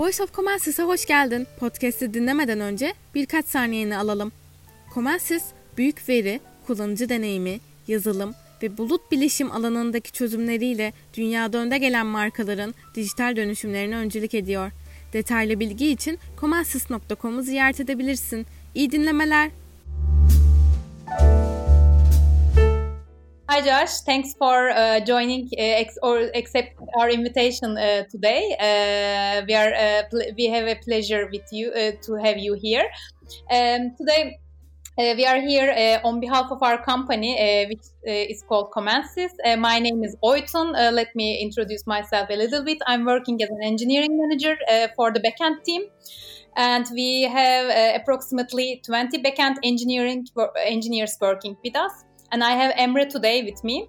Voice of Comensis'e hoş geldin. Podcast'i dinlemeden önce birkaç saniyeni alalım. Comensis, büyük veri, kullanıcı deneyimi, yazılım ve bulut bilişim alanındaki çözümleriyle dünyada önde gelen markaların dijital dönüşümlerine öncülük ediyor. Detaylı bilgi için comensis.com'u ziyaret edebilirsin. İyi dinlemeler. Hi, Josh. Thanks for uh, joining uh, ex- or accept our invitation uh, today. Uh, we are uh, pl- we have a pleasure with you uh, to have you here. Um, today. we are here on behalf of our company, which is called Commencis. my name is Oytun. let me introduce myself a little bit. I'm working as an engineering manager for the backend team and we have uh, approximately 20 backend engineering engineers working with us and I have Emre today with me.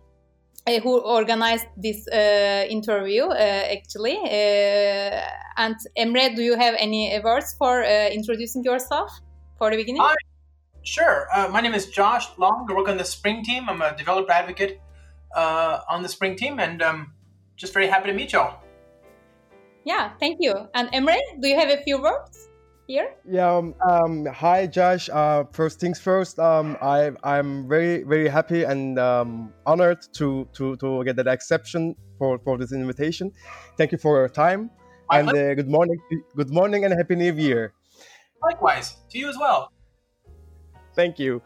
Uh, who organized this uh, interview uh, actually. Uh, and Emre do you have any words for uh, introducing yourself for the beginning? Hi. sure. Uh, my name is Josh Long. I work on the Spring team. I'm a developer advocate on the Spring team and um, just very happy to meet y'all. Yeah thank you. And Emre do you have a few words here? Yeah. Um, um, hi, Josh. Uh, first things first. Um, I I'm very very happy and um, honored to to to get that exception for for this invitation. Thank you for your time and uh, good morning. Good morning and happy New Year. Likewise to you as well. Thank you.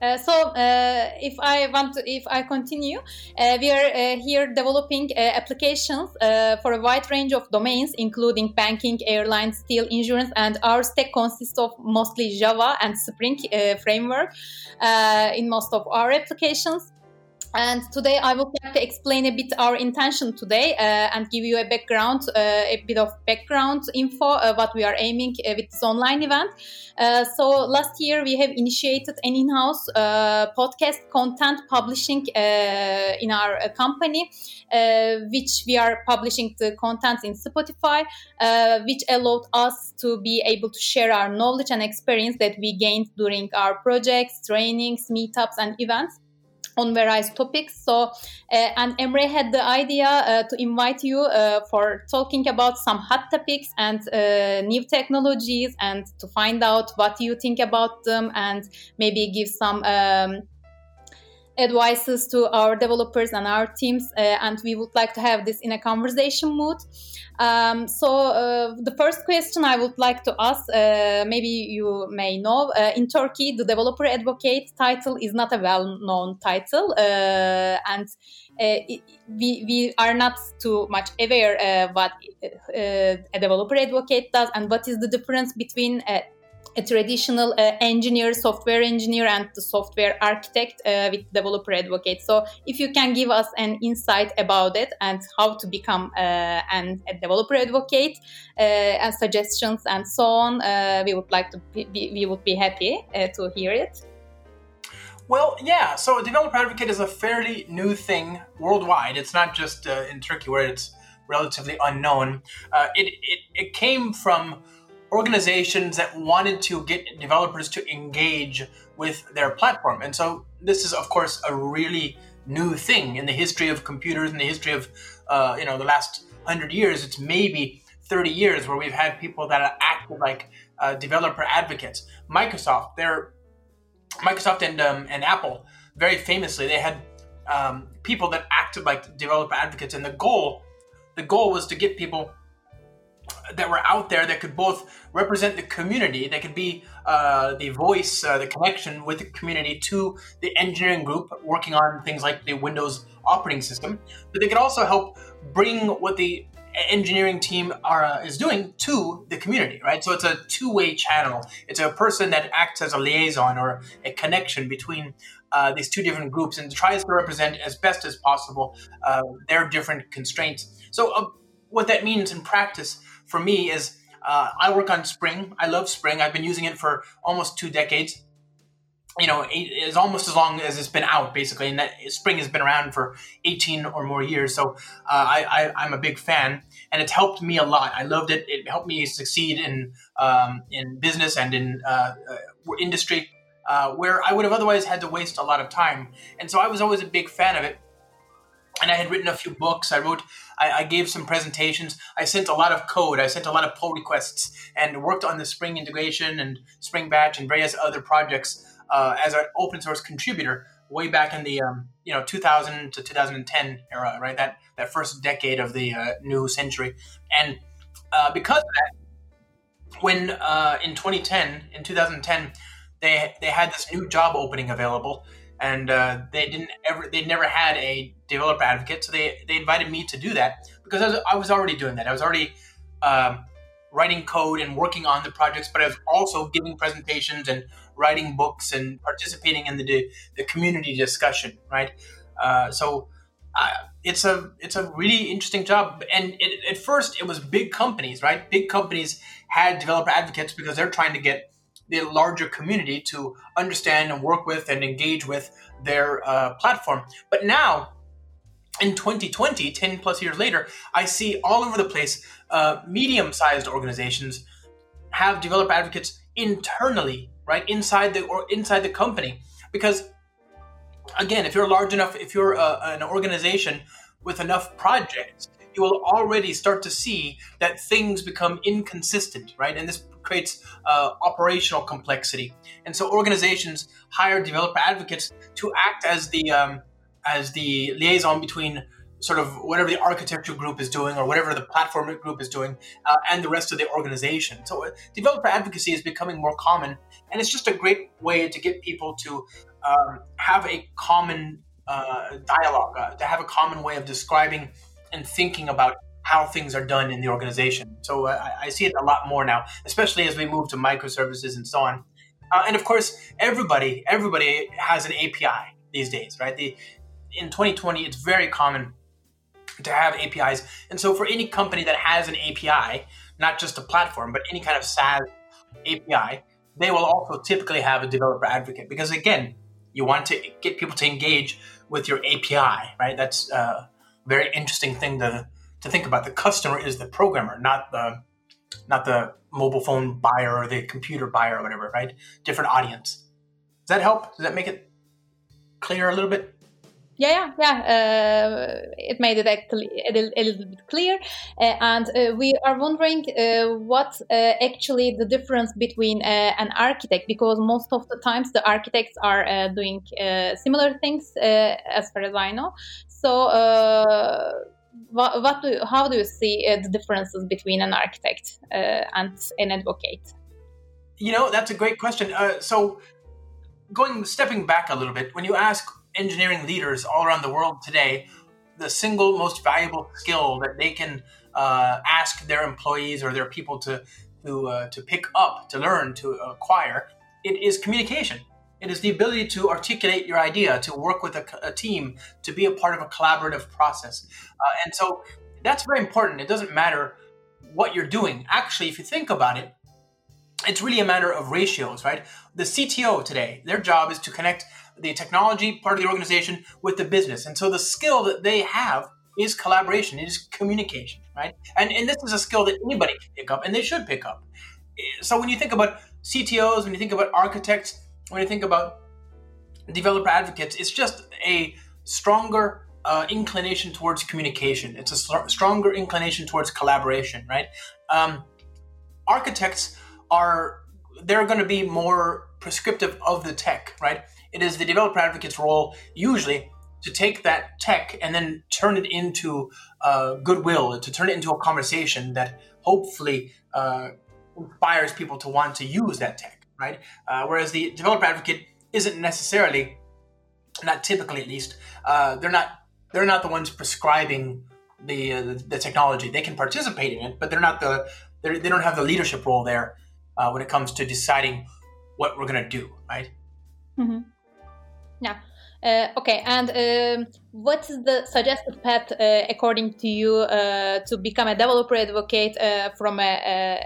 Uh, so uh, if I want to, if I continue, uh, we are uh, here developing uh, applications uh, for a wide range of domains, including banking, airlines, steel, insurance, and our stack consists of mostly Java and Spring framework in most of our applications. And today I would like to explain a bit our intention today uh, and give you a background, uh, a bit of background info uh, what we are aiming uh, with this online event. Uh, so last year we have initiated an in-house uh, podcast content publishing in our company, which we are publishing the content in Spotify, which allowed us to be able to share our knowledge and experience that we gained during our projects, trainings, meetups, and events on various topics. So, uh, and Emre had the idea uh, to invite you uh, for talking about some hot topics and new technologies and to find out what you think about them and maybe give some um, advices to our developers and our teams. Uh, and we would like to have this in a conversation mood. Um, so uh, the first question I would like to ask, uh, maybe you may know, uh, in Turkey, the developer advocate title is not a well-known title, uh, and uh, it, we we are not too much aware what a developer advocate does and what is the difference between a traditional uh, engineer, software engineer, and the software architect uh, with developer advocate. So, if you can give us an insight about it and how to become uh, an, a developer advocate uh, and suggestions and so on, uh, we would like to be, we would be happy uh, to hear it. Well, yeah. So, developer advocate is a fairly new thing worldwide. It's not just in Turkey where it's relatively unknown. it, it it came from organizations that wanted to get developers to engage with their platform. And so this is, of course, a really new thing in the history of computers, in the history of, uh, you know, the last hundred years. It's maybe 30 years where we've had people that are active like uh, developer advocates. Microsoft, they're Microsoft and um, and Apple, very famously, they had um, people that acted like developer advocates, and the goal, the goal was to get people that were out there that could both represent the community, that could be uh, the voice, uh, the connection with the community to the engineering group working on things like the Windows operating system, but they could also help bring what the engineering team are, uh, is doing to the community, right? So it's a two-way channel. It's a person that acts as a liaison or a connection between uh, these two different groups and tries to represent as best as possible uh, their different constraints. So uh, what that means in practice for me is uh, I work on Spring. I love Spring. I've been using it for almost two decades. You know, it's almost as long as it's been out, basically. And that Spring has been around for 18 or more years. So uh, I, I, am a big fan, and it's helped me a lot. I loved it. It helped me succeed in um, in business and in uh, uh industry, uh, where I would have otherwise had to waste a lot of time. And so I was always a big fan of it and I had written a few books. I wrote, I, I, gave some presentations. I sent a lot of code. I sent a lot of pull requests and worked on the Spring integration and Spring Batch and various other projects uh, as an open source contributor way back in the um, you know 2000 to 2010 era, right? That that first decade of the uh, new century, and uh, because of that, when uh, in 2010, in 2010, they they had this new job opening available and uh, they didn't ever they never had a developer advocate so they they invited me to do that because i was, I was already doing that. I was already um, writing code and working on the projects but i was also giving presentations and writing books and participating in the the community discussion right? Uh, so uh, it's a it's a really interesting job. And it, at first it was big companies right? Big companies had developer advocates because they're trying to get the larger community to understand and work with and engage with their uh, platform. But now, in 2020, 10 plus years later, I see all over the place uh, medium sized organizations have developer advocates internally, right, inside the or inside the company. Because again, if you're large enough, if you're uh, an organization with enough projects, you will already start to see that things become inconsistent, right? And this creates uh, operational complexity. And so organizations hire developer advocates to act as the um, as the liaison between sort of whatever the architecture group is doing or whatever the platform group is doing uh, and the rest of the organization. So uh, developer advocacy is becoming more common, and it's just a great way to get people to um, have a common uh, dialogue, uh, to have a common way of describing and thinking about how things are done in the organization. So uh, I see it a lot more now, especially as we move to microservices and so on. Uh, and of course, everybody everybody has an API these days, right? The, in 2020, it's very common to have APIs, and so for any company that has an API, not just a platform, but any kind of SaaS API, they will also typically have a developer advocate because again, you want to get people to engage with your API, right? That's a uh, very interesting thing to to think about. The customer is the programmer, not the not the mobile phone buyer or the computer buyer or whatever, right? Different audience. Does that help? Does that make it clear a little bit? Yeah, yeah, yeah. Uh, it made it actually a, little bit clear, uh, and uh, we are wondering uh, what uh, actually the difference between uh, an architect, because most of the times the architects are doing similar things, as far as I know. So what, what do, how do you see uh, the differences between an architect uh, and an advocate? You know, that's a great question. Uh, so, going stepping back a little bit, when you ask engineering leaders all around the world today, the single most valuable skill that they can uh, ask their employees or their people to to uh, to pick up, to learn, to acquire, it is communication. It is the ability to articulate your idea, to work with a, a team, to be a part of a collaborative process. Uh, and so that's very important. It doesn't matter what you're doing. Actually, if you think about it, it's really a matter of ratios, right? The CTO today, their job is to connect the technology part of the organization with the business. And so the skill that they have is collaboration, is communication, right? And, and this is a skill that anybody can pick up and they should pick up. So when you think about CTOs, when you think about architects, when you think about developer advocates, it's just a stronger uh, inclination towards communication. It's a st- stronger inclination towards collaboration, right? Um, architects are they're going to be more prescriptive of the tech, right? It is the developer advocate's role usually to take that tech and then turn it into uh, goodwill, to turn it into a conversation that hopefully uh, inspires people to want to use that tech right? Uh, whereas the developer advocate isn't necessarily, not typically at least, uh, they're not they're not the ones prescribing the, uh, the technology. They can participate in it, but they're not the they're, they don't have the leadership role there uh, when it comes to deciding what we're gonna do, right? Mm-hmm. Yeah. Uh, okay, and um, what is the suggested path, uh, according to you, uh, to become a developer advocate uh, from a,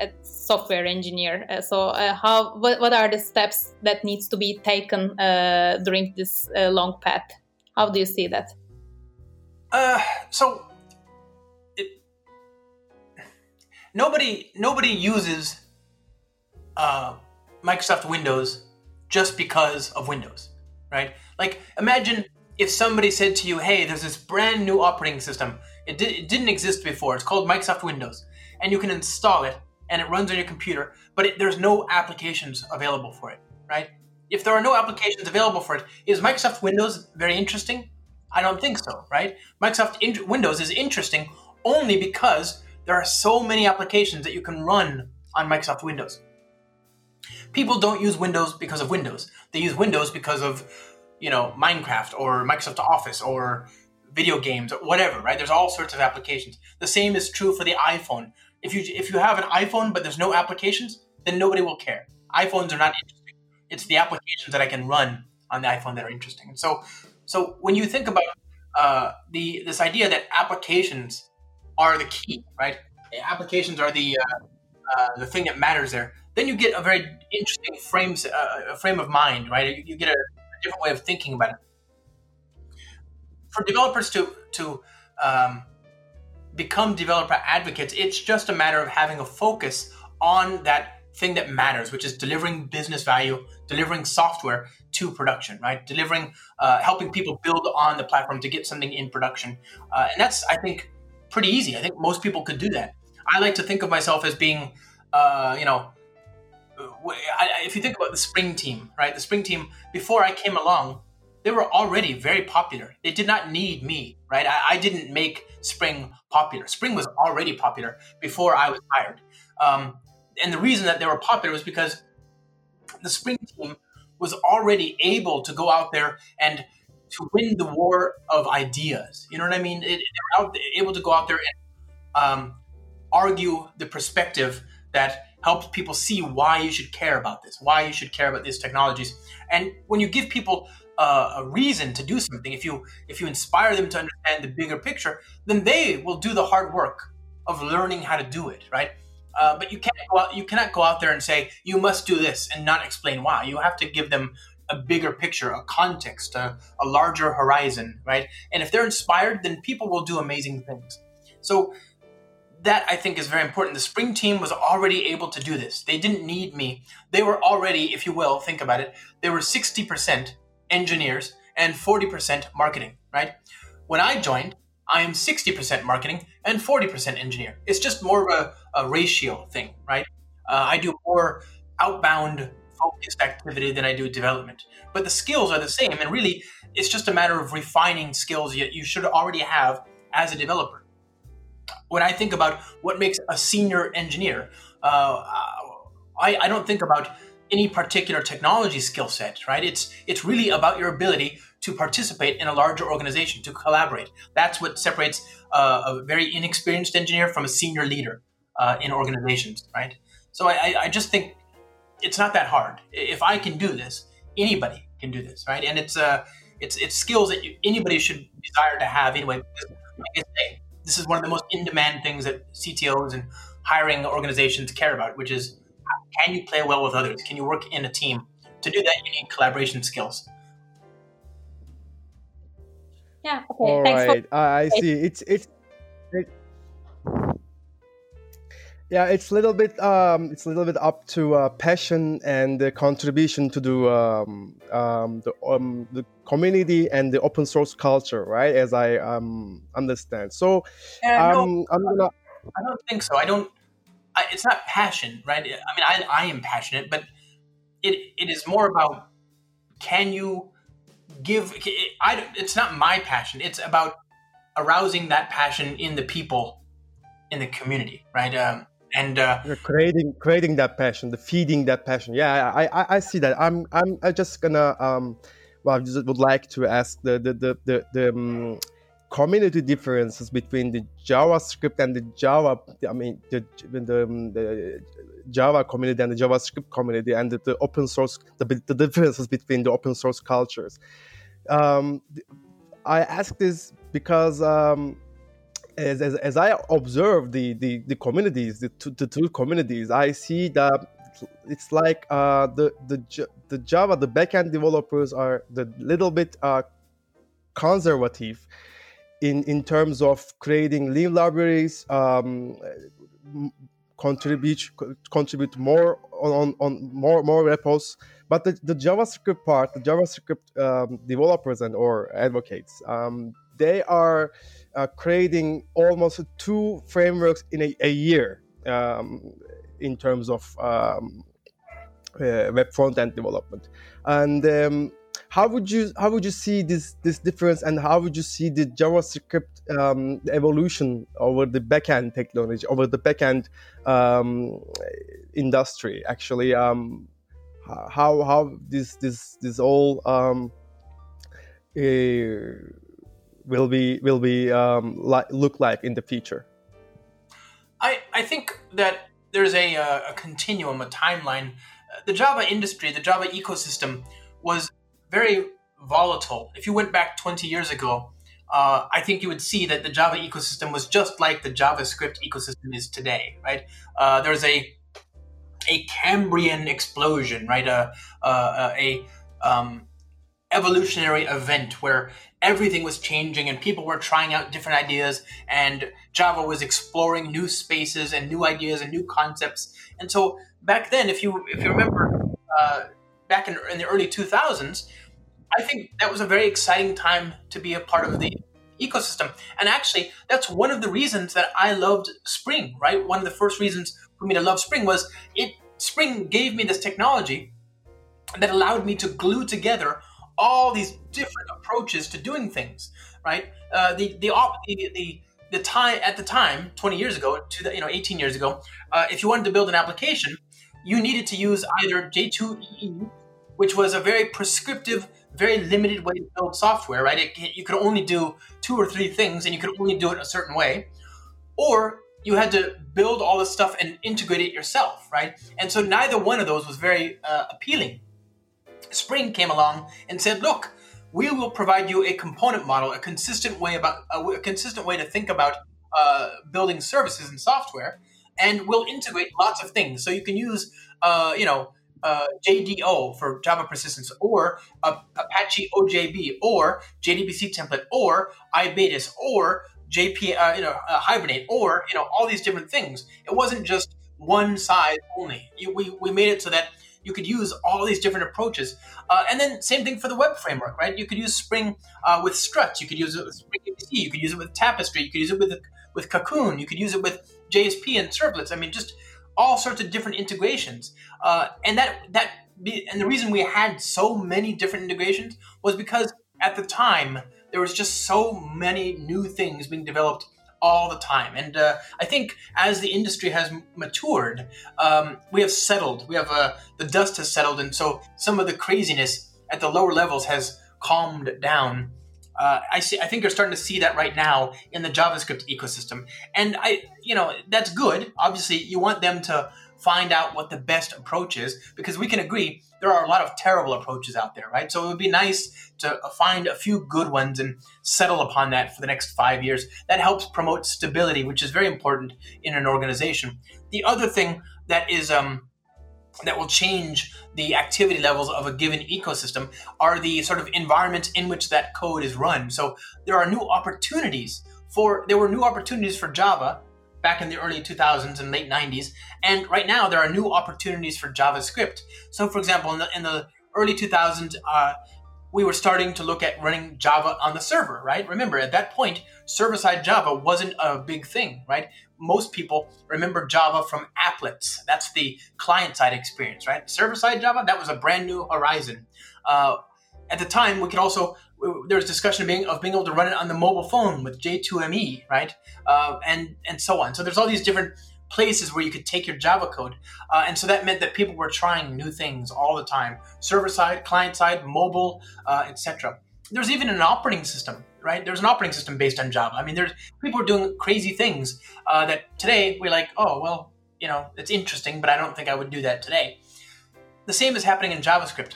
a, software engineer? Uh, so, uh, how what, what are the steps that needs to be taken during this long path? How do you see that? so, it, nobody nobody uses Microsoft Windows just because of Windows, right? Like, imagine if somebody said to you, "Hey, there's this brand new operating system. It, di- it didn't exist before. It's called Microsoft Windows, and you can install it, and it runs on your computer, but it, there's no applications available for it, right? If there are no applications available for it, is Microsoft Windows very interesting? I don't think so, right? Microsoft in- Windows is interesting only because there are so many applications that you can run on Microsoft Windows. People don't use Windows because of Windows. They use Windows because of, you know, Minecraft or Microsoft Office or video games or whatever, right? There's all sorts of applications. The same is true for the iPhone. If you if you have an iPhone but there's no applications, then nobody will care. iPhones are not interesting. It's the applications that I can run on the iPhone that are interesting. And so so when you think about uh, the this idea that applications are the key, right? Applications are the uh, uh, the thing that matters there. Then you get a very interesting frame uh, frame of mind, right? You, you get a, a, different way of thinking about it. For developers to to um, become developer advocates, it's just a matter of having a focus on that thing that matters, which is delivering business value, delivering software to production, right? Delivering, uh, helping people build on the platform to get something in production, uh, and that's I think pretty easy. I think most people could do that. I like to think of myself as being, uh, you know, if you think about the spring team, right? The spring team before I came along, they were already very popular. They did not need me, right? I, I didn't make spring popular. Spring was already popular before I was hired. Um, and the reason that they were popular was because the spring team was already able to go out there and to win the war of ideas. You know what I mean? It, they were out, able to go out there and um, argue the perspective that helps people see why you should care about this, why you should care about these technologies. And when you give people uh, a reason to do something, if you if you inspire them to understand the bigger picture, then they will do the hard work of learning how to do it, right? Uh, but you can't go out, you cannot go out there and say you must do this and not explain why. You have to give them a bigger picture, a context, a, a larger horizon, right? And if they're inspired, then people will do amazing things. So that I think is very important. The spring team was already able to do this. They didn't need me. They were already, if you will, think about it, they were 60% engineers and 40% marketing, right? When I joined, I am 60% marketing and 40% engineer. It's just more of a, a ratio thing, right? Uh, I do more outbound focused activity than I do development. But the skills are the same. And really, it's just a matter of refining skills that you should already have as a developer. When I think about what makes a senior engineer, uh, I, I don't think about any particular technology skill set, right? It's it's really about your ability to participate in a larger organization, to collaborate. That's what separates uh, a very inexperienced engineer from a senior leader uh, in organizations, right? So I, I just think it's not that hard. If I can do this, anybody can do this, right? And it's uh, it's it's skills that you, anybody should desire to have anyway. Because, like I say, this is one of the most in-demand things that CTOs and hiring organizations care about, which is can you play well with others? Can you work in a team? To do that, you need collaboration skills. Yeah. Okay. All Thanks right. for- I I see. It's it's. Yeah, it's a little bit um, it's a little bit up to uh, passion and the contribution to the um, um, the um, the community and the open source culture, right? As I um, understand. So Yeah, no, um, I'm gonna I don't think so. I don't. I, it's not passion, right? I mean, I, I am passionate, but it it is more about can you give? I it's not my passion. It's about arousing that passion in the people in the community, right? Um, and uh, creating creating that passion, the feeding that passion. Yeah, I I, I see that. I'm I'm I just gonna um, well, I just would like to ask the the the the, the um, community differences between the JavaScript and the Java. I mean the the, um, the Java community and the JavaScript community and the, the open source the, the differences between the open source cultures. Um, I ask this because um, as, as, as I observe the, the, the communities, the two, the two communities, I see that it's like uh, the, the the Java, the backend developers are the little bit uh, conservative in, in terms of creating lean libraries, um, contribute contribute more on, on more more repos. But the, the JavaScript part, the JavaScript um, developers and or advocates, um, they are uh, creating almost two frameworks in a, a year um, in terms of um, uh, web front end development. And um, how would you how would you see this this difference, and how would you see the JavaScript um, evolution over the backend technology, over the backend um, industry? Actually, um, how how this this this all uh, will be will be um, li- look like in the future? I I think that there's a, uh, a continuum, a timeline. The Java industry, the Java ecosystem, was very volatile. If you went back 20 years ago, uh, I think you would see that the Java ecosystem was just like the JavaScript ecosystem is today, right? Uh, there's a a Cambrian explosion, right? A a, a um, evolutionary event where everything was changing and people were trying out different ideas and Java was exploring new spaces and new ideas and new concepts. And so back then, if you if you remember, uh, back in, in the early 2000s, I think that was a very exciting time to be a part of the ecosystem. And actually, that's one of the reasons that I loved Spring, right? One of the first reasons for me to love Spring was it Spring gave me this technology that allowed me to glue together all these different approaches to doing things, right? Uh, the, the, the, the, the time at the time, 20 years ago, to the, you know, 18 years ago, uh, if you wanted to build an application, you needed to use either J2EE, which was a very prescriptive very limited way to build software, right? It, you could only do two or three things and you could only do it a certain way. Or you had to build all this stuff and integrate it yourself, right? And so neither one of those was very uh, appealing. Spring came along and said, look, we will provide you a component model, a consistent way about a, a consistent way to think about uh, building services and software, and we'll integrate lots of things. So you can use, uh, you know, uh, JDO for Java persistence, or Apache OJB, or JDBC template, or iBATIS, or JP, uh, you know, uh, Hibernate, or you know, all these different things. It wasn't just one size only. We we made it so that you could use all these different approaches. Uh, and then same thing for the web framework, right? You could use Spring uh, with Struts. You could use it with Spring MVC. You could use it with Tapestry. You could use it with with Cocoon. You could use it with JSP and servlets. I mean, just all sorts of different integrations. Uh, and that that and the reason we had so many different integrations was because at the time there was just so many new things being developed all the time. And uh, I think as the industry has matured, um, we have settled. We have uh, the dust has settled, and so some of the craziness at the lower levels has calmed down uh, I see. I think you're starting to see that right now in the JavaScript ecosystem, and I, you know, that's good. Obviously, you want them to find out what the best approach is because we can agree there are a lot of terrible approaches out there, right? So it would be nice to find a few good ones and settle upon that for the next five years. That helps promote stability, which is very important in an organization. The other thing that is um, that will change the activity levels of a given ecosystem are the sort of environments in which that code is run. So there are new opportunities for there were new opportunities for Java back in the early 2000s and late 90s, and right now there are new opportunities for JavaScript. So, for example, in the, in the early 2000s, uh, we were starting to look at running Java on the server, right? Remember, at that point, server side Java wasn't a big thing, right? Most people remember Java from applets. That's the client side experience, right? Server side Java, that was a brand new horizon. Uh, at the time, we could also there was discussion of being, of being able to run it on the mobile phone with J2ME, right? Uh, and and so on. So there's all these different places where you could take your Java code. Uh, and so that meant that people were trying new things all the time server side, client side, mobile, uh, etc. There's even an operating system, right? There's an operating system based on Java. I mean, there's people are doing crazy things uh, that today we're like, oh, well, you know, it's interesting, but I don't think I would do that today. The same is happening in JavaScript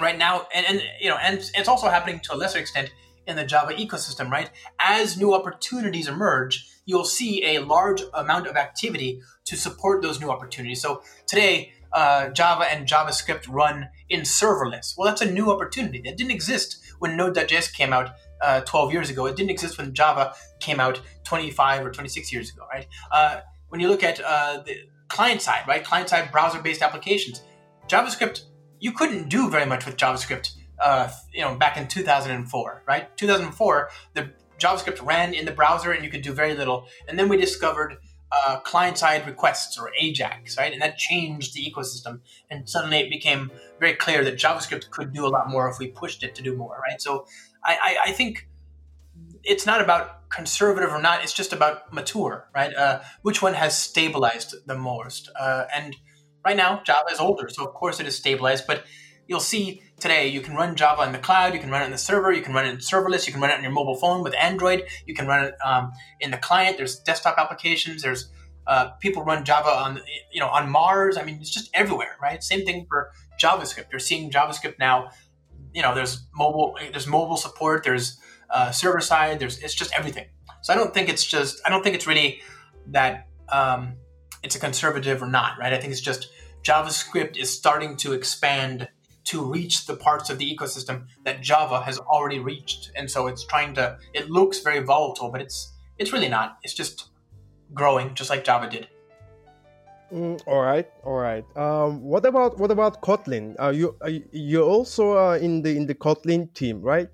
right now, and, and you know, and it's also happening to a lesser extent in the Java ecosystem, right? As new opportunities emerge, you'll see a large amount of activity to support those new opportunities. So today, uh, Java and JavaScript run in serverless. Well, that's a new opportunity that didn't exist when Node.js came out uh, 12 years ago. It didn't exist when Java came out 25 or 26 years ago, right? Uh, when you look at uh, the client side, right? Client side browser based applications, JavaScript, you couldn't do very much with JavaScript. Uh, you know, back in 2004, right? 2004, the JavaScript ran in the browser and you could do very little. And then we discovered uh, client-side requests or AJAX, right? And that changed the ecosystem. And suddenly it became very clear that JavaScript could do a lot more if we pushed it to do more, right? So I, I, I think it's not about conservative or not. It's just about mature, right? Uh, which one has stabilized the most? Uh, and right now, Java is older, so of course it is stabilized. But you'll see today you can run Java in the cloud, you can run it in the server, you can run it in serverless, you can run it on your mobile phone with Android, you can run it um, in the client. There's desktop applications. There's uh, people run Java on you know on Mars. I mean, it's just everywhere, right? Same thing for JavaScript. You're seeing JavaScript now. You know, there's mobile, there's mobile support. There's uh, server side. There's it's just everything. So I don't think it's just I don't think it's really that um, it's a conservative or not, right? I think it's just JavaScript is starting to expand to reach the parts of the ecosystem that Java has already reached, and so it's trying to. It looks very volatile, but it's it's really not. It's just growing, just like Java did. Mm, all right, all right. Um, what about what about Kotlin? Are you are you also uh, in the in the Kotlin team, right?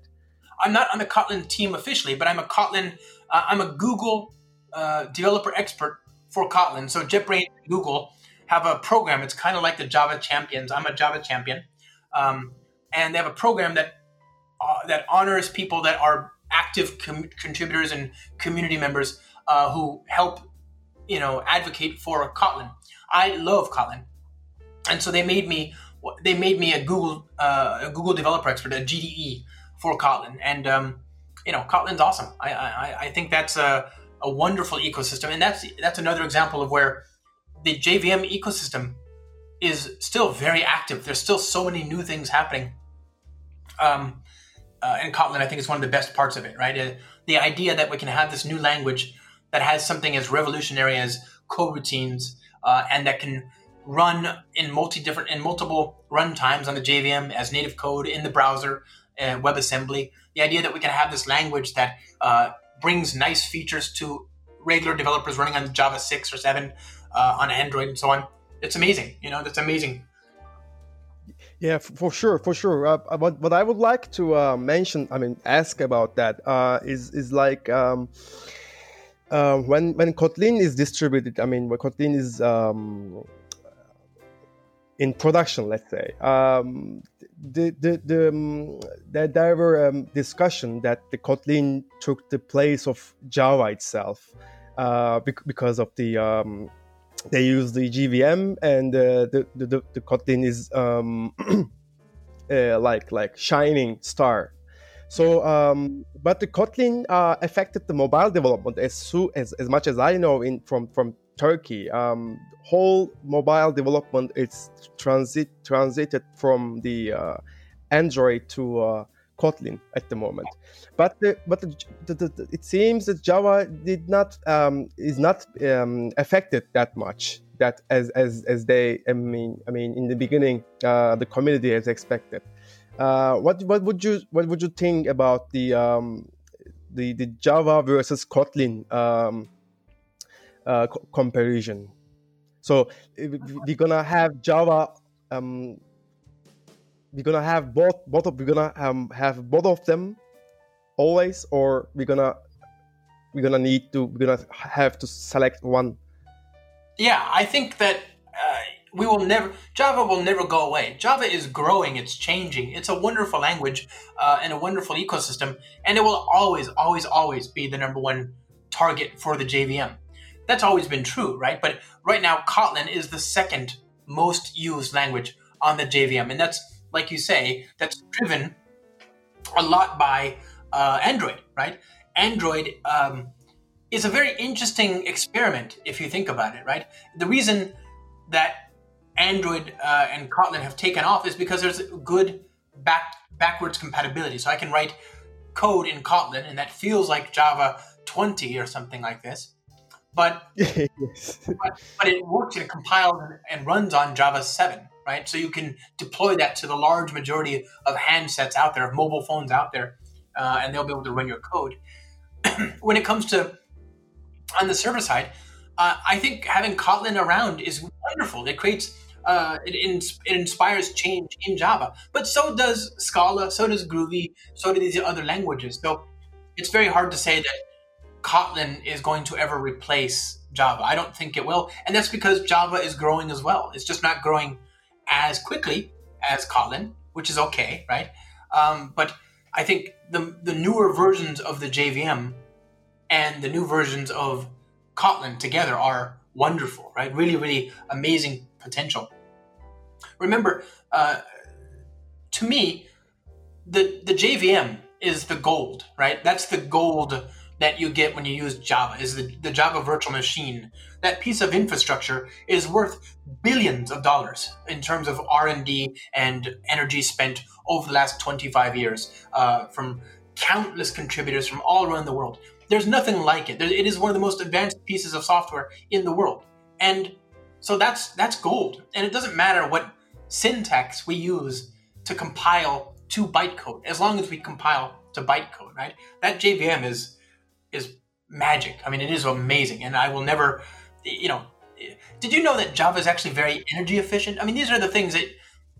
I'm not on the Kotlin team officially, but I'm a Kotlin. Uh, I'm a Google uh, developer expert for Kotlin. So JetBrains Google have a program. It's kind of like the Java champions. I'm a Java champion, um, and they have a program that uh, that honors people that are active com- contributors and community members uh, who help, you know, advocate for Kotlin. I love Kotlin, and so they made me they made me a Google uh, a Google developer expert, a GDE for Kotlin, and um, you know, Kotlin's awesome. I I, I think that's a, a wonderful ecosystem, and that's that's another example of where the JVM ecosystem is still very active. There's still so many new things happening. Um, uh, and Kotlin, I think, is one of the best parts of it, right? Uh, the idea that we can have this new language that has something as revolutionary as coroutines uh, and that can run in multi different in multiple runtimes on the JVM as native code in the browser and WebAssembly. The idea that we can have this language that uh, brings nice features to regular developers running on Java 6 or 7 uh, on Android and so on. It's amazing. You know, that's amazing. Yeah, for sure, for sure. Uh, uh, what what I would like to uh, mention, I mean, ask about that uh, is is like um, uh, when when Kotlin is distributed. I mean, when Kotlin is um, in production, let's say, um, the the, the um, there were um, discussion that the Kotlin took the place of Java itself uh, because of the um, they use the JVM and uh, the, the the Kotlin is um, uh, like like shining star. So, um, but the Kotlin uh, affected the mobile development as, as as much as I know in from from Turkey. Um, whole mobile development is transit transited from the uh, Android to uh, Kotlin at the moment. But the, but the, the, it seems that Java did not um, is not um, affected that much that as, as as they I mean I mean in the beginning uh, the community has expected. Uh, what what would you what would you think about the um, the the Java versus Kotlin um, uh, comparison? So we're gonna have Java um, we're gonna have both both of we're gonna um, have both of them always or we're gonna we're gonna need to we're gonna have to select one? Yeah i think that uh, we will never java will never go away. Java is growing it's changing. It's a wonderful language uh, and a wonderful ecosystem and it will always always always be the number one target for the jvm that's always been true right? But right now kotlin is the second most used language on the jvm and that's like you say, that's driven a lot by uh, Android, right? Android um, is a very interesting experiment if you think about it, right? The reason that Android uh, and Kotlin have taken off is because there's good back backwards compatibility. So I can write code in Kotlin, and that feels like Java 20 or something like this. But, yes. but, but, it works, it compiles and runs on Java 7 right? So you can deploy that to the large majority of handsets out there, of mobile phones out there, uh, and they'll be able to run your code. when it comes to on the server side, uh, I think having Kotlin around is wonderful. It creates uh, it, ins- it inspires change in Java, but so does Scala, so does Groovy, so do these other languages. So it's very hard to say that Kotlin is going to ever replace Java. I don't think it will, and that's because Java is growing as well. It's just not growing as quickly as Kotlin, which is okay, right? Um, but I think the the newer versions of the JVM and the new versions of Kotlin together are wonderful, right? Really, really amazing potential. Remember, uh, to me, the the JVM is the gold, right? That's the gold that you get when you use Java. Is the, the Java virtual machine? That piece of infrastructure is worth billions of dollars in terms of R and D and energy spent over the last twenty five years uh, from countless contributors from all around the world. There's nothing like it. It is one of the most advanced pieces of software in the world, and so that's that's gold. And it doesn't matter what syntax we use to compile to bytecode, as long as we compile to bytecode, right? That JVM is is magic. I mean, it is amazing, and I will never, you know. Did you know that Java is actually very energy efficient? I mean, these are the things that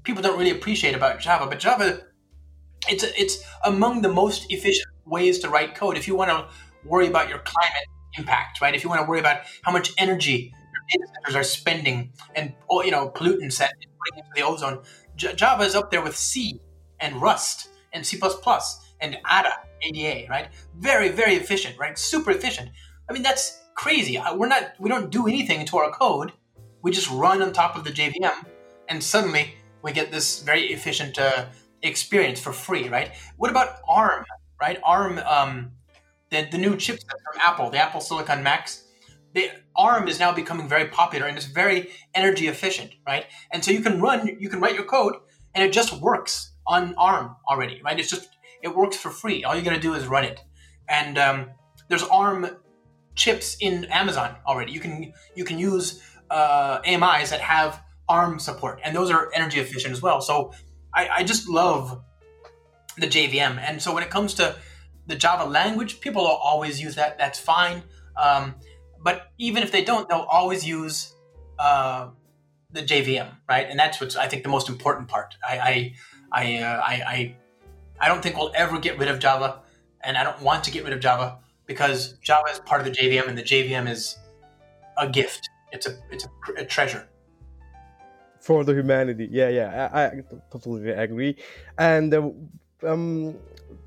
people don't really appreciate about Java, but Java, it's it's among the most efficient ways to write code. If you want to worry about your climate impact, right? If you want to worry about how much energy your data centers are spending and oh, you know pollutants that putting into the ozone, J- Java is up there with C and Rust and C++ and Ada, ADA, right? Very, very efficient, right? Super efficient. I mean, that's crazy. We're not, we don't do anything to our code. We just run on top of the JVM, and suddenly we get this very efficient uh, experience for free, right? What about ARM, right? ARM, um, the, the new chipset from Apple, the Apple Silicon Macs, the ARM is now becoming very popular and it's very energy efficient, right? And so you can run, you can write your code, and it just works on ARM already, right? It's just it works for free. All you got to do is run it, and um, there's ARM chips in Amazon already. You can you can use uh, AMIs that have ARM support, and those are energy efficient as well. So I, I just love the JVM, and so when it comes to the Java language, people will always use that. That's fine. Um, but even if they don't, they'll always use uh, the JVM, right? And that's what's I think the most important part. I I I, uh, I, I I don't think we'll ever get rid of Java, and I don't want to get rid of Java because Java is part of the JVM, and the JVM is a gift. It's a it's a, a treasure for the humanity. Yeah, yeah, I, I totally agree. And uh, um,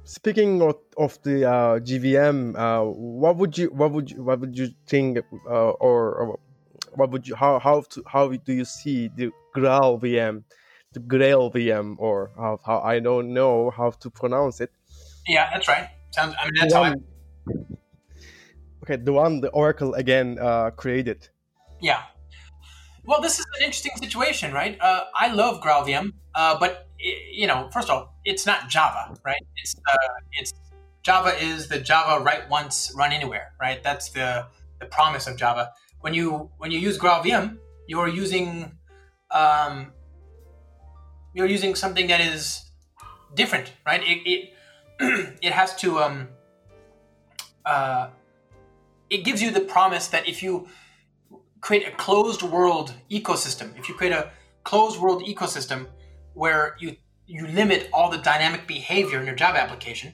speaking of, of the uh, JVM, uh, what would you what would you what would you think, uh, or, or, what would you how how to, how do you see the Graal VM? the Grail VM, or how, how I don't know how to pronounce it. Yeah, that's right. Sounds. I mean, that's one, Okay, the one the Oracle again uh, created. Yeah. Well, this is an interesting situation, right? Uh, I love GraalVM, uh, but you know, first of all, it's not Java, right? It's uh, it's Java is the Java write once, run anywhere, right? That's the the promise of Java. When you when you use GraalVM, you're using um, you're using something that is different, right? It it, it has to um, uh, it gives you the promise that if you create a closed world ecosystem, if you create a closed world ecosystem where you you limit all the dynamic behavior in your Java application,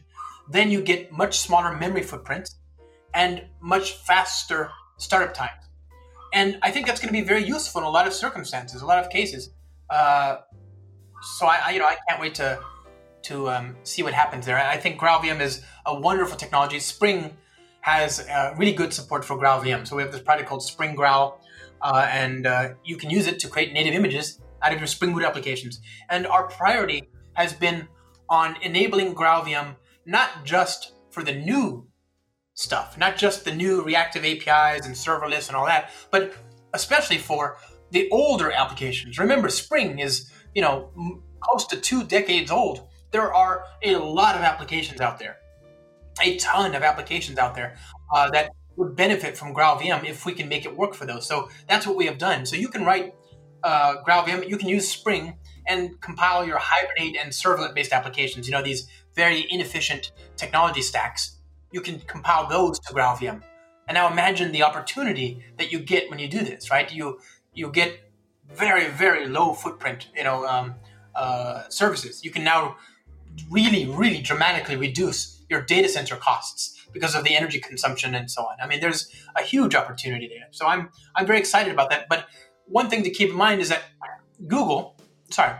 then you get much smaller memory footprints and much faster startup times. And I think that's going to be very useful in a lot of circumstances, a lot of cases. Uh, so I, I, you know I can't wait to to um, see what happens there. I think GraalVM is a wonderful technology. Spring has uh, really good support for GraalVM. So we have this project called Spring Graal, uh, and uh, you can use it to create native images out of your Spring Boot applications. And our priority has been on enabling GraalVM not just for the new stuff, not just the new reactive APIs and serverless and all that, but especially for the older applications. Remember, Spring is you know, close to two decades old. There are a lot of applications out there, a ton of applications out there uh, that would benefit from GraalVM if we can make it work for those. So that's what we have done. So you can write uh, GraalVM, you can use Spring and compile your Hibernate and servlet-based applications. You know these very inefficient technology stacks. You can compile those to GraalVM, And now imagine the opportunity that you get when you do this, right? You you get very very low footprint, you know, um, uh, services. You can now really really dramatically reduce your data center costs because of the energy consumption and so on. I mean, there's a huge opportunity there. So I'm I'm very excited about that. But one thing to keep in mind is that Google, sorry,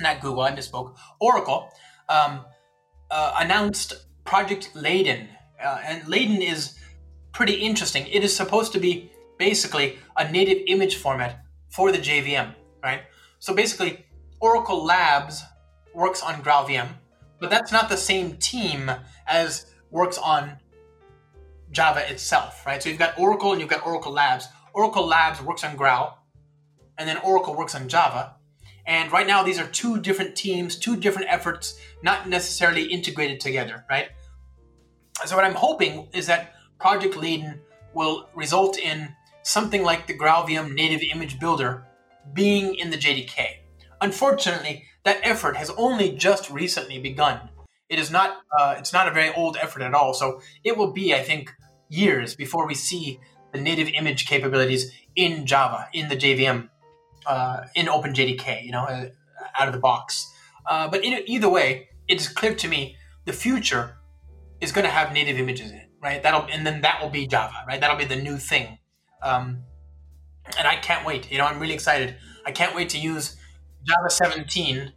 not Google, I misspoke. Oracle um, uh, announced Project Leyden, uh, and Leyden is pretty interesting. It is supposed to be basically a native image format for the JVM, right? So basically, Oracle Labs works on GraalVM, but that's not the same team as works on Java itself, right? So you've got Oracle and you've got Oracle Labs. Oracle Labs works on Graal, and then Oracle works on Java. And right now, these are two different teams, two different efforts, not necessarily integrated together, right? So what I'm hoping is that Project Leyden will result in something like the GraalVM native image builder being in the JDK. Unfortunately, that effort has only just recently begun. It is not uh, it's not a very old effort at all. So it will be, I think, years before we see the native image capabilities in Java in the JVM uh, in OpenJDK, you know, uh, out of the box. Uh, but in, either way, it is clear to me the future is going to have native images in it, right? That'll and then that will be Java, right? That'll be the new thing. Um, and I can't wait. You know, I'm really excited. I can't wait to use Java 17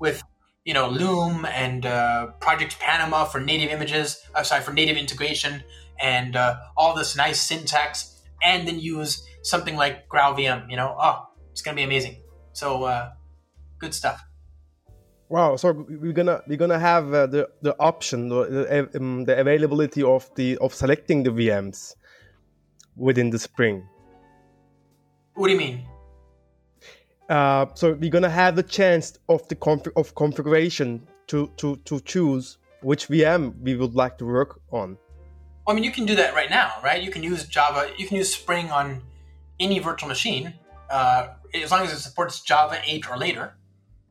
with you know Loom and uh, Project Panama for native images. Uh, sorry, for native integration and uh, all this nice syntax, and then use something like GraalVM. You know, oh, it's gonna be amazing. So uh, good stuff. Wow! So we're gonna we're gonna have uh, the the option, the, um, the availability of the of selecting the VMs within the Spring. What do you mean? Uh, so we're gonna have the chance of the conf- of configuration to to to choose which VM we would like to work on. I mean, you can do that right now, right? You can use Java, you can use Spring on any virtual machine, uh, as long as it supports Java 8 or later.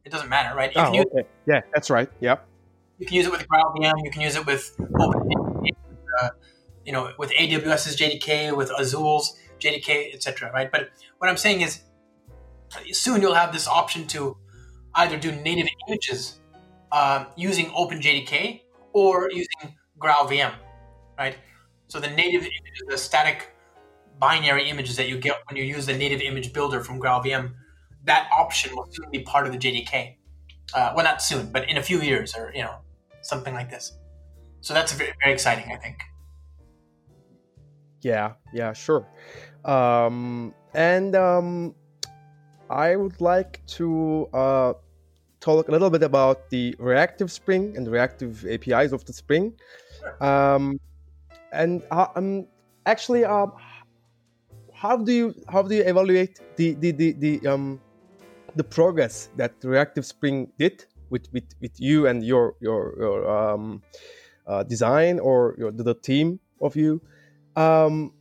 It doesn't matter, right? You oh, use, okay. Yeah, that's right. Yep. You can use it with GraalVM. You can use it with uh, you know, with AWS's JDK, with Azure's JDK, etc. Right? But what I'm saying is, soon you'll have this option to either do native images uh, using OpenJDK or using GraalVM, right? So the native image is the static binary images that you get when you use the native image builder from GraalVM. That option will soon be part of the JDK. Uh, well, not soon, but in a few years, or you know, something like this. So that's very, very exciting, I think. Yeah, yeah, sure. Um, and um, I would like to uh, talk a little bit about the reactive Spring and reactive APIs of the Spring. Um, and uh, um, actually, uh, how do you how do you evaluate the the the, the um the progress that reactive Spring did with with, with you and your your your um, uh, design or your the team of you? Um,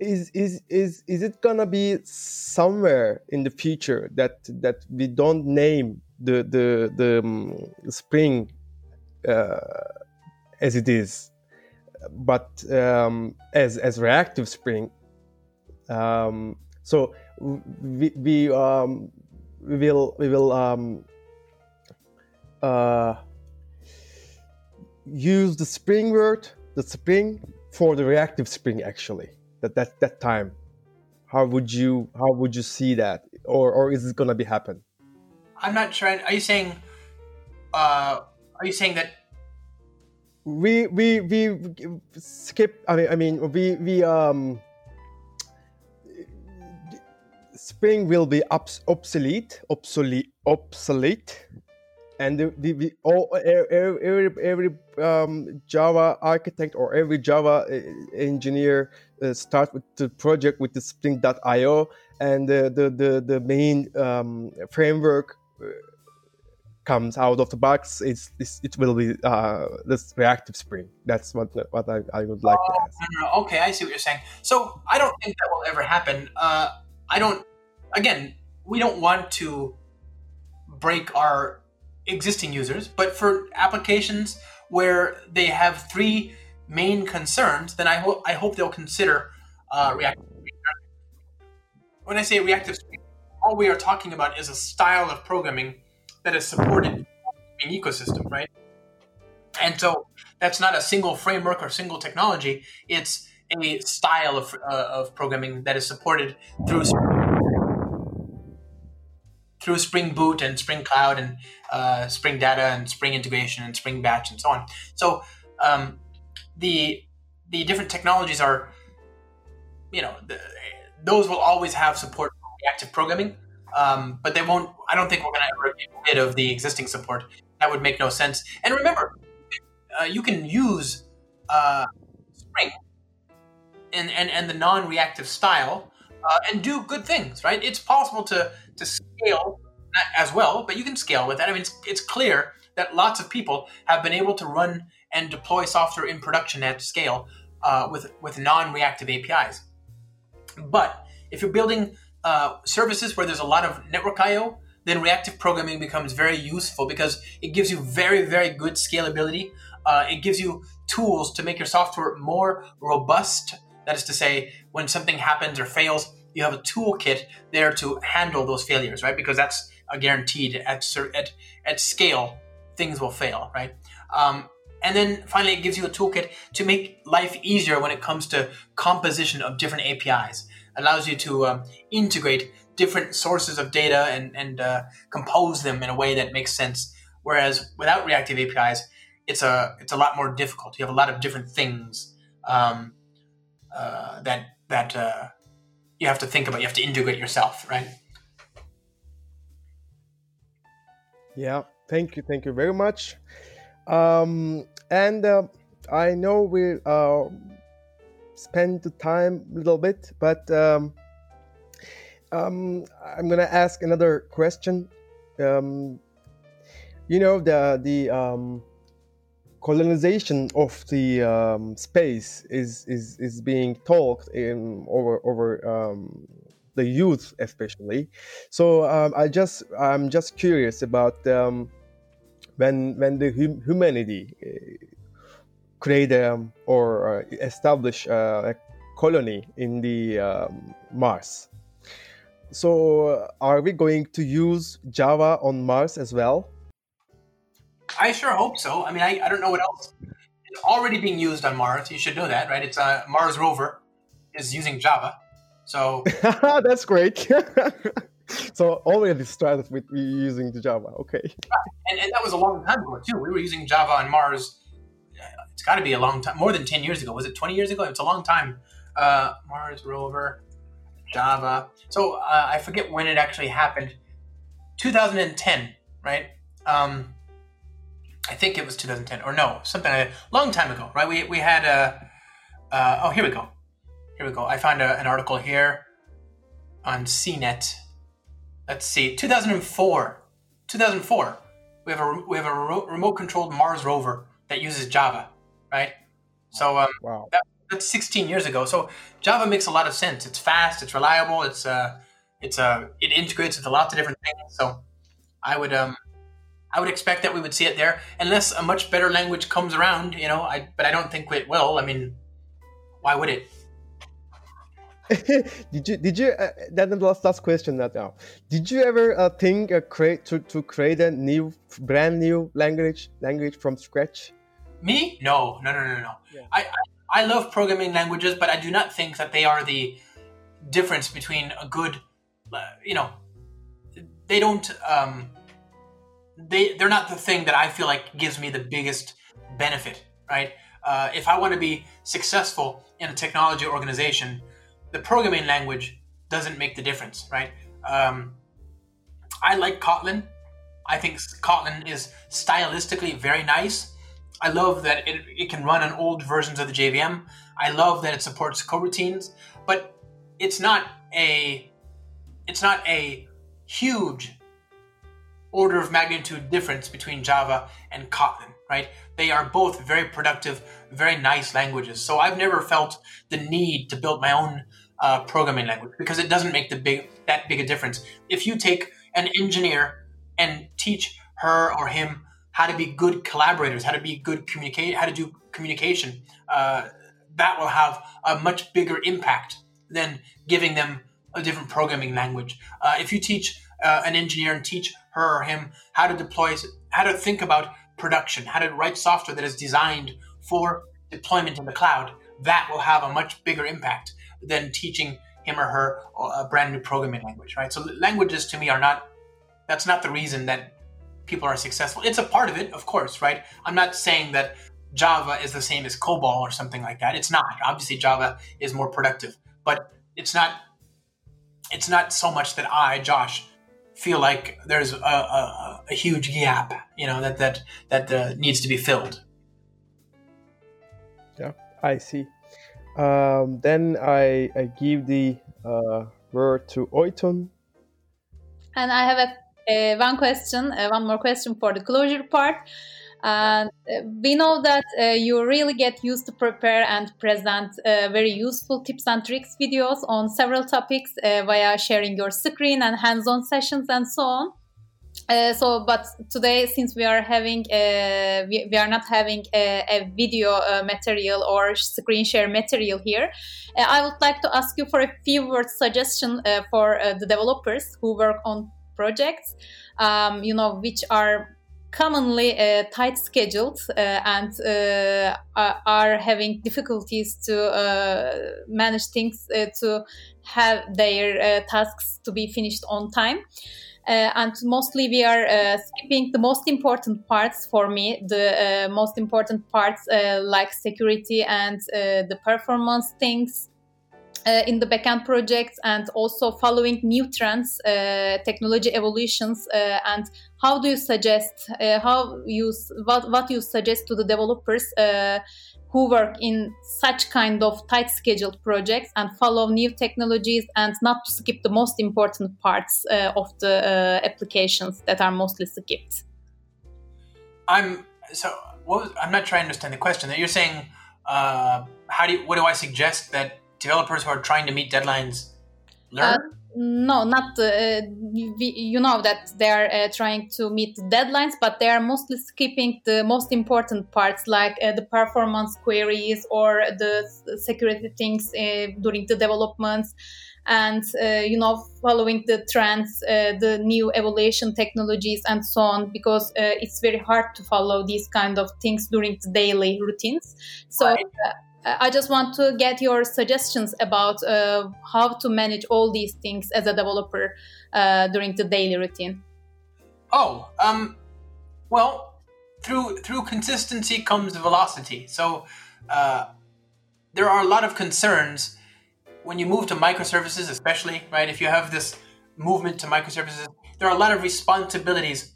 is is is is it gonna be somewhere in the future that that we don't name the the the um, spring uh, as it is? But um, as as reactive spring um, so we we, um, we will we will um, uh, use the spring word the spring for the reactive spring actually that that that time. How would you how would you see that? Or or is it gonna be happen? I'm not trying are you saying uh are you saying that? We we we skip i mean i mean we we um spring will be obsolete obsolete obsolete. And the, the, the all every every, every um, Java architect or every Java uh, engineer uh, start with the project with the Spring.io and the the the, the main um, framework uh, comes out of the box. It's, it's it will be uh, this reactive Spring. That's what what I, I would like oh, to ask. No, no, okay, I see what you're saying. So I don't think that will ever happen. Uh, I don't. Again, we don't want to break our existing users, but for applications where they have three main concerns, then I hope I hope they'll consider uh, reactive. When I say reactive, all we are talking about is a style of programming that is supported in ecosystem, right? And so that's not a single framework or single technology. It's a style of, uh, of programming that is supported through through Spring Boot and Spring Cloud and uh, Spring Data and Spring Integration and Spring Batch and so on. So um, the the different technologies are, you know, the, those will always have support for reactive programming, um, but they won't. I don't think we're going to ever get rid of the existing support. That would make no sense. And remember, uh, you can use uh, Spring and, and, and the non-reactive style uh, and do good things, right? It's possible to to scale as well, but you can scale with that. I mean, it's, it's clear that lots of people have been able to run and deploy software in production at scale uh, with with non-reactive APIs. But if you're building uh, services where there's a lot of network I/O, then reactive programming becomes very useful because it gives you very very good scalability. Uh, it gives you tools to make your software more robust. That is to say, when something happens or fails, you have a toolkit there to handle those failures, right? Because that's a guaranteed at at at scale, things will fail, right? Um, and then finally, it gives you a toolkit to make life easier when it comes to composition of different APIs. allows you to um, integrate different sources of data and, and uh, compose them in a way that makes sense. Whereas without reactive APIs, it's a it's a lot more difficult. You have a lot of different things um, uh, that that uh, you have to think about. You have to integrate yourself, right? Yeah, thank you, thank you very much. Um, and uh, I know we uh, spend the time a little bit, but um, um, I'm gonna ask another question. Um, you know the the um, colonization of the um, space is, is is being talked in over over um, the youth especially. So um, I just I'm just curious about um, when when the hum- humanity uh, create um, or uh, establish uh, a colony in the um, Mars. So are we going to use Java on Mars as well? I sure hope so. I mean, I, I don't know what else is already being used on Mars. You should know that, right? It's a Mars rover is using Java. So that's great. so already started with using the Java. Okay. And, and, that was a long time ago too. We were using Java on Mars. It's got to be a long time, more than ten years ago. Was it twenty years ago? It's a long time. Uh, Mars rover, Java. So uh, I forget when it actually happened. 2010, right? Um, I think it was 2010 or no, something a long time ago, right? We we had a uh, oh here we go, here we go. I found a, an article here on CNET. Let's see, 2004, 2004. We have a we have a remote controlled Mars rover that uses Java, right? So um, wow. That, that's 16 years ago. So Java makes a lot of sense. It's fast, it's reliable, it's uh, it's uh, it integrates with lots of different things. So I would um, I would expect that we would see it there, unless a much better language comes around, you know. I but I don't think it will. I mean, why would it? did you did you uh, that's the last last question that now did you ever uh, think uh, create to, to create a new brand new language language from scratch? Me? No no no no no. Yeah. I, I, I love programming languages but i do not think that they are the difference between a good uh, you know they don't um they they're not the thing that I feel like gives me the biggest benefit, right? Uh, if I want to be successful in a technology organization, the programming language doesn't make the difference, right? Um, I like Kotlin. I think Kotlin is stylistically very nice. I love that it, it can run on old versions of the JVM. I love that it supports coroutines, but it's not a it's not a huge order of magnitude difference between Java and Kotlin, right? They are both very productive, very nice languages. So I've never felt the need to build my own uh, programming language because it doesn't make the big that big a difference. If you take an engineer and teach her or him how to be good collaborators, how to be good communicate, how to do communication. Uh, that will have a much bigger impact than giving them a different programming language. Uh, if you teach uh, an engineer and teach her or him how to deploy, how to think about production, how to write software that is designed for deployment in the cloud, that will have a much bigger impact than teaching him or her a brand new programming language, right? So languages to me are not, that's not the reason that people are successful. It's a part of it, of course, right? I'm not saying that Java is the same as COBOL or something like that. It's not. Obviously, Java is more productive, but it's not. It's not so much that I, Josh, feel like there's a, a, a huge gap, you know, that that that uh, needs to be filled. I see. Um, then I, I give the uh, word to Oytun. And I have a, one question, uh, one more question for the closure part. And uh, we know that uh, you really get used to prepare and present uh, very useful tips and tricks videos on several topics via sharing your screen and hands-on sessions and so on. Uh, so but today since we are having uh, we, we, are not having a, a video uh, material or screen share material here i would like to ask you for a few words suggestion for the developers who work on projects um, you know which are commonly uh, tight scheduled uh, and uh, are having difficulties to uh, manage things uh, to have their uh, tasks to be finished on time. And mostly we are skipping the most important parts for me the most important parts like security and the performance things uh, in the backend projects and also following new trends, uh, technology evolutions, uh, and how do you suggest uh, how you what what you suggest to the developers uh, who work in such kind of tight scheduled projects and follow new technologies and not to skip the most important parts uh, of the uh, applications that are mostly skipped. I'm so was, I'm not trying to understand the question. That you're saying, uh, how do you, what do I suggest that developers who are trying to meet deadlines learn? Uh, Uh, no, not uh, you know that they are uh, trying to meet deadlines, but they are mostly skipping the most important parts, like uh, the performance queries or the security things uh, during the developments, and uh, you know following the trends, the new evaluation technologies, and so on. Because it's very hard to follow these kind of things during the daily routines. So. Right I just want to get your suggestions about uh, how to manage all these things as a developer uh, during the daily routine. Oh, um, well, through through consistency comes velocity. So uh, there are a lot of concerns when you move to microservices, especially right. If you have this movement to microservices, there are a lot of responsibilities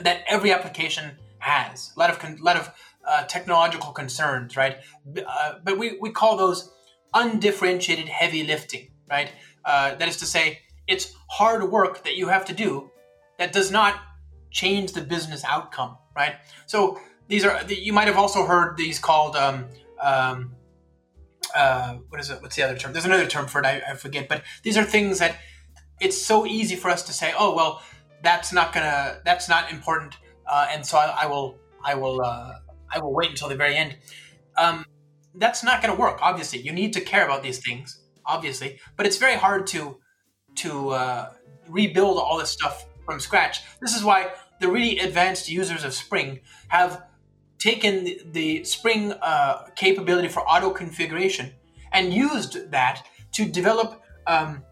that every application has. A lot of con- lot of uh, technological concerns, right? Uh, but we, we call those undifferentiated heavy lifting, right? Uh, that is to say, it's hard work that you have to do that does not change the business outcome, right? So these are you might have also heard these called um, um, uh, what is it? What's the other term? There's another term for it. I, I forget. But these are things that it's so easy for us to say, oh well, that's not gonna, that's not important, uh, and so I, I will, I will, uh, I will wait until the very end. Um, that's not going to work. Obviously, you need to care about these things, obviously, but it's very hard to to uh, rebuild all this stuff from scratch. This is why the really advanced users of Spring have taken the, the Spring uh, capability for auto configuration and used that to develop um,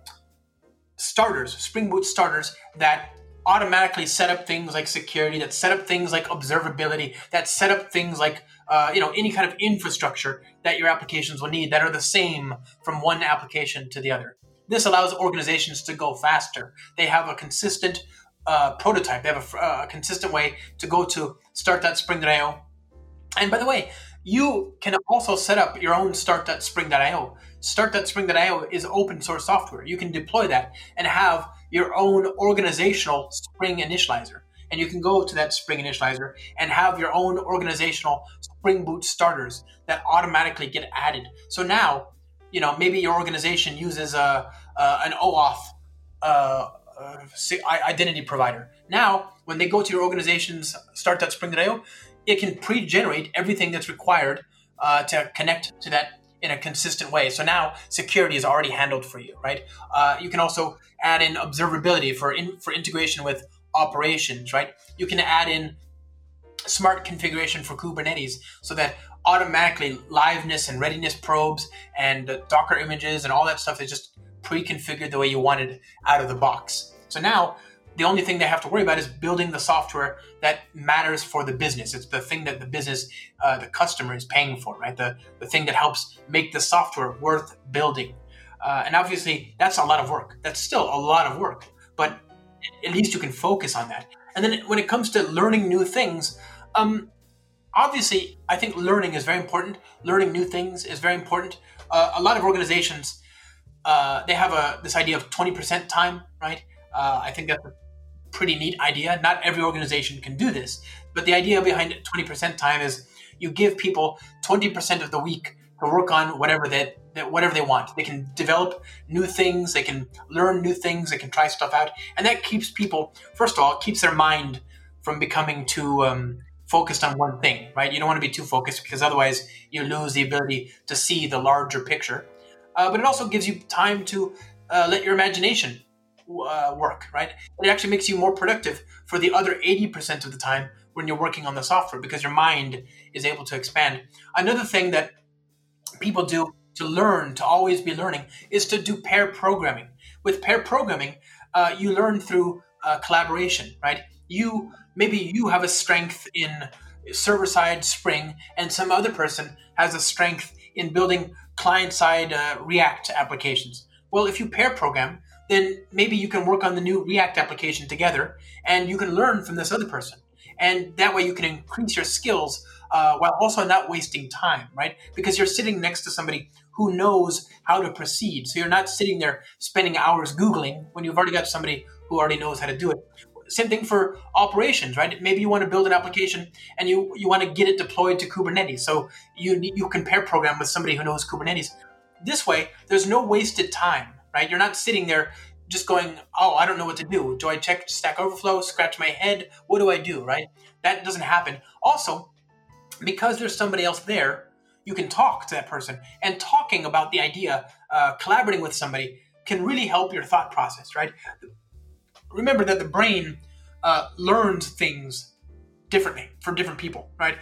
starters, Spring Boot starters that automatically set up things like security, that set up things like observability, that set up things like uh, you know any kind of infrastructure that your applications will need that are the same from one application to the other. This allows organizations to go faster. They have a consistent uh, prototype. They have a, uh, consistent way to go to start.spring.io. And by the way, you can also set up your own start.spring.io. Start.spring.io is open source software. You can deploy that and have your own organizational Spring initializer. And you can go to that Spring initializer and have your own organizational Spring Boot starters that automatically get added. So now, you know, maybe your organization uses a, an OAuth uh, uh, identity provider. Now, when they go to your organization's start.spring.io, it can pre-generate everything that's required uh, to connect to that in a consistent way. So now security is already handled for you, right? Uh, you can also add in observability for in, for integration with operations, right? You can add in smart configuration for Kubernetes so that automatically liveness and readiness probes and uh, Docker images and all that stuff is just pre-configured the way you wanted out of the box. So now the only thing they have to worry about is building the software that matters for the business. It's the thing that the business, uh, the customer is paying for, right? The, the thing that helps make the software worth building. Uh, and obviously, that's a lot of work. That's still a lot of work, but at least you can focus on that. And then when it comes to learning new things, um, obviously, I think learning is very important. Learning new things is very important. Uh, a lot of organizations, uh, they have a this idea of 20% time, right? Uh, I think that's a pretty neat idea. Not every organization can do this, but the idea behind 20% time is you give people 20% of the week to work on whatever that, that whatever they want. They can develop new things, they can learn new things, they can try stuff out, and that keeps people. First of all, keeps their mind from becoming too um, focused on one thing, right? You don't want to be too focused because otherwise you lose the ability to see the larger picture. Uh, but it also gives you time to uh, let your imagination uh, work, right? It actually makes you more productive for the other 80% of the time when you're working on the software because your mind is able to expand. Another thing that people do to learn, to always be learning, is to do pair programming. With pair programming, uh, you learn through uh, collaboration, right? You maybe you have a strength in server side Spring, and some other person has a strength in building client side uh, React applications. Well, if you pair program, then maybe you can work on the new React application together and you can learn from this other person. And that way you can increase your skills uh, while also not wasting time, right? Because you're sitting next to somebody who knows how to proceed. So you're not sitting there spending hours Googling when you've already got somebody who already knows how to do it. Same thing for operations, right? Maybe you want to build an application and you, you want to get it deployed to Kubernetes. So you, you pair program with somebody who knows Kubernetes. This way, there's no wasted time right? You're not sitting there just going, oh, I don't know what to do. Do I check Stack Overflow, scratch my head? What do I do, right? That doesn't happen. Also, because there's somebody else there, you can talk to that person. And talking about the idea, uh, collaborating with somebody, can really help your thought process, right? Remember that the brain uh, learns things differently for different people, right?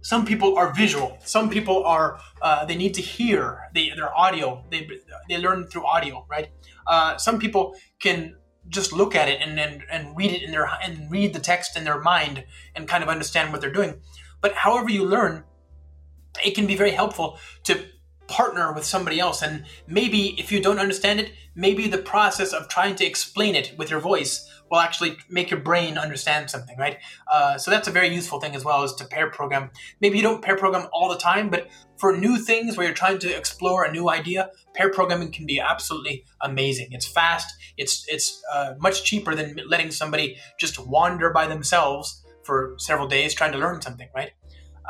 Some people are visual. Some people are uh, they need to hear they, their audio. They, they learn through audio right? Uh, some people can just look at it and, and and read it in their and read the text in their mind and kind of understand what they're doing. But however you learn it can be very helpful to partner with somebody else and maybe if you don't understand it maybe the process of trying to explain it with your voice will actually make your brain understand something, right? Uh, so that's a very useful thing as well is to pair program. Maybe you don't pair program all the time, but for new things where you're trying to explore a new idea, pair programming can be absolutely amazing. It's fast. It's it's uh, much cheaper than letting somebody just wander by themselves for several days trying to learn something, right?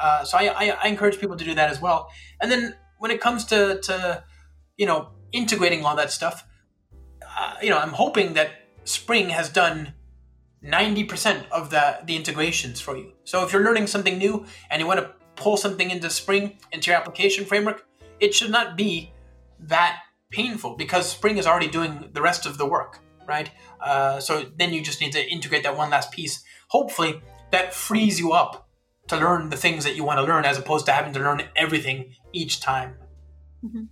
Uh, so I, I, I encourage people to do that as well. And then when it comes to to you know integrating all that stuff, uh, you know I'm hoping that Spring has done 90% of the, the integrations for you. So if you're learning something new and you want to pull something into Spring, into your application framework, it should not be that painful because Spring is already doing the rest of the work, right? Uh, so then you just need to integrate that one last piece. Hopefully, that frees you up to learn the things that you want to learn as opposed to having to learn everything each time. Mm-hmm.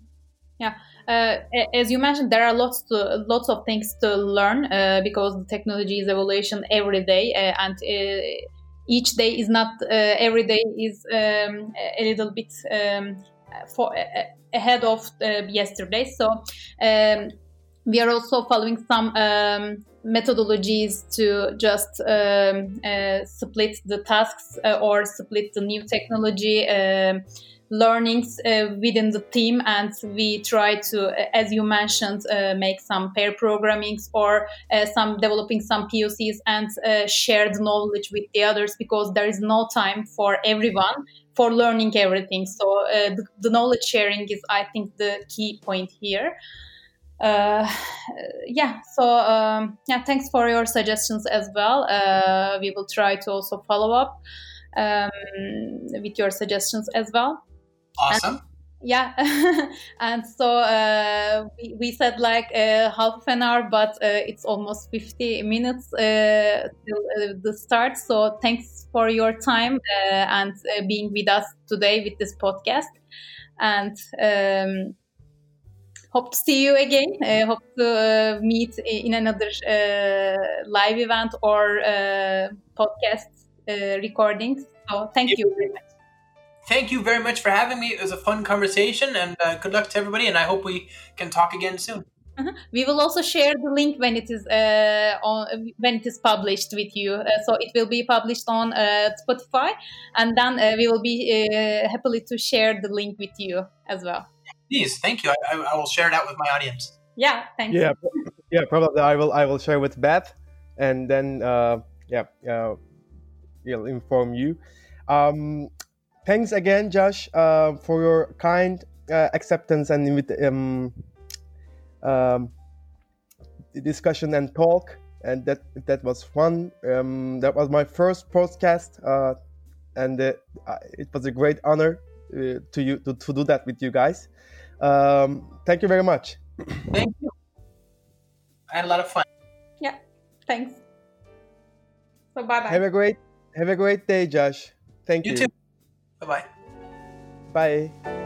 Yeah uh, as you mentioned, there are lots to, lots of things to learn uh, because the technology is evolution every day, uh, and uh, each day is not uh, every day is um, a little bit um, for ahead of yesterday. So um, we are also following some um, methodologies to just um, split the tasks or split the new technology um, learnings uh, within the team and we try to uh, as you mentioned uh, make some pair programmings or uh, some developing some pocs and uh, share the knowledge with the others because there is no time for everyone for learning everything. So uh, the, the, knowledge sharing is i think the key point here. Yeah so um, yeah thanks for your suggestions as well. We will try to also follow up um, with your suggestions as well awesome and, yeah and so uh, we, we, said like uh, half an hour but uh, it's almost 50 minutes uh, till the start so thanks for your time and being with us today with this podcast and um, hope to see you again. Uh, hope to uh, meet in another uh, live event or uh, podcast uh, recordings. So thank you very much. Thank you very much for having me. It was a fun conversation, and uh, good luck to everybody. And I hope we can talk again soon. Uh-huh. We will also share the link when it is on when it is published with you. so it will be published on Spotify, and then we will be happily to share the link with you as well please, thank you. I, I, will share it out with my audience. Yeah, thanks. Yeah, yeah, probably I will. I will share with Beth, and then uh, yeah, uh, we'll inform you. Um, thanks again, Josh, uh, for your kind uh, acceptance and um, um, discussion and talk. And that that was fun. Um, that was my first podcast, uh, and uh, it was a great honor uh, to you to, to do that with you guys. Um, thank you very much. Thank you. I had a lot of fun. Yeah. Thanks. So bye bye. Have a great have a great day, Josh. Thank you. You too. Bye bye. Bye.